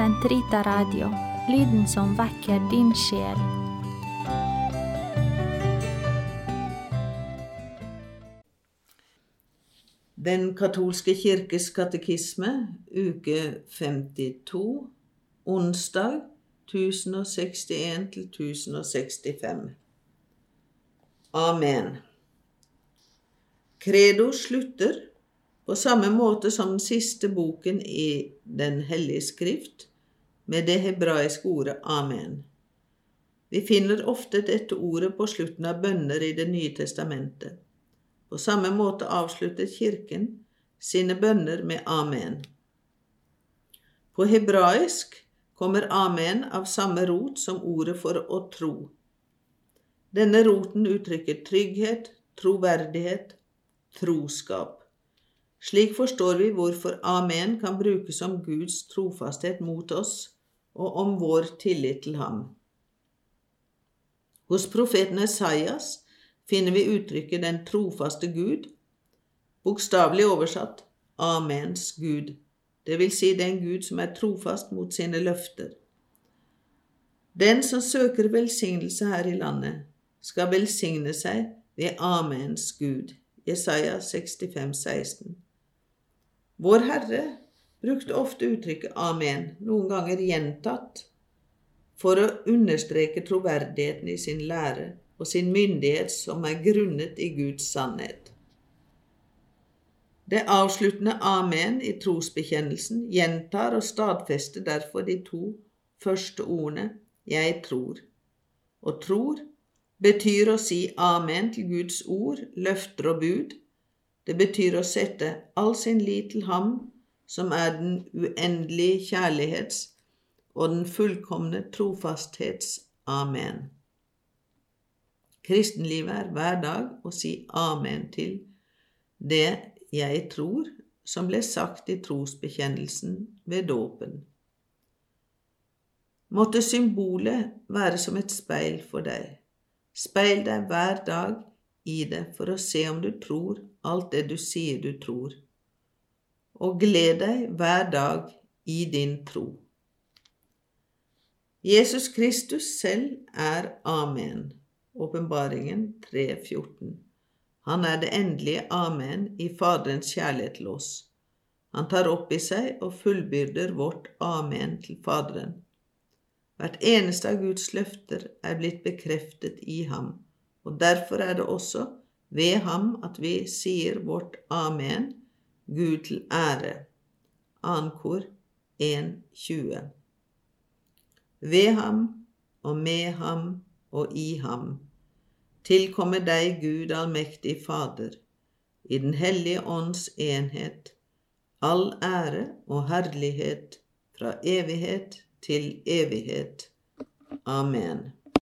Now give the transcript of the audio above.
Sentrita Radio, lyden som vekker din sjel. Den katolske kirkes katekisme, uke 52, onsdag 1061-1065. Amen. Credo slutter på samme måte som den siste boken i Den hellige skrift, med det hebraiske ordet amen. Vi finner ofte dette ordet på slutten av bønner i Det nye testamentet. På samme måte avsluttet Kirken sine bønner med amen. På hebraisk kommer amen av samme rot som ordet for å tro. Denne roten uttrykker trygghet, troverdighet, troskap. Slik forstår vi hvorfor amen kan brukes om Guds trofasthet mot oss og om vår tillit til ham. Hos profeten Esaias finner vi uttrykket Den trofaste Gud, bokstavelig oversatt Amens Gud, det vil si den Gud som er trofast mot sine løfter. Den som søker velsignelse her i landet, skal velsigne seg ved Amens Gud. Jesaja 65, 16. Vår Herre brukte ofte uttrykket amen, noen ganger gjentatt, for å understreke troverdigheten i sin lære og sin myndighet som er grunnet i Guds sannhet. Det avsluttende amen i trosbekjennelsen gjentar og stadfester derfor de to første ordene jeg tror. Og tror betyr å si amen til Guds ord, løfter og bud. Det betyr å sette all sin lit til Ham som er den uendelige kjærlighets og den fullkomne trofasthets amen. Kristenlivet er hver dag å si amen til det jeg tror, som ble sagt i trosbekjennelsen ved dåpen. Måtte symbolet være som et speil for deg. Speil deg hver dag i det for å se om du tror alt det du sier du tror, og gled deg hver dag i din tro. Jesus Kristus selv er Amen. Åpenbaringen 3.14. Han er det endelige amen i Faderens kjærlighet til oss. Han tar opp i seg og fullbyrder vårt amen til Faderen. Hvert eneste av Guds løfter er blitt bekreftet i ham, og derfor er det også ved ham at vi sier vårt amen, Gud til ære. Ankor 1.20. Ved ham og med ham og i ham, tilkommer deg, Gud allmektig Fader, i Den hellige ånds enhet, all ære og herlighet fra evighet til evighet. Amen.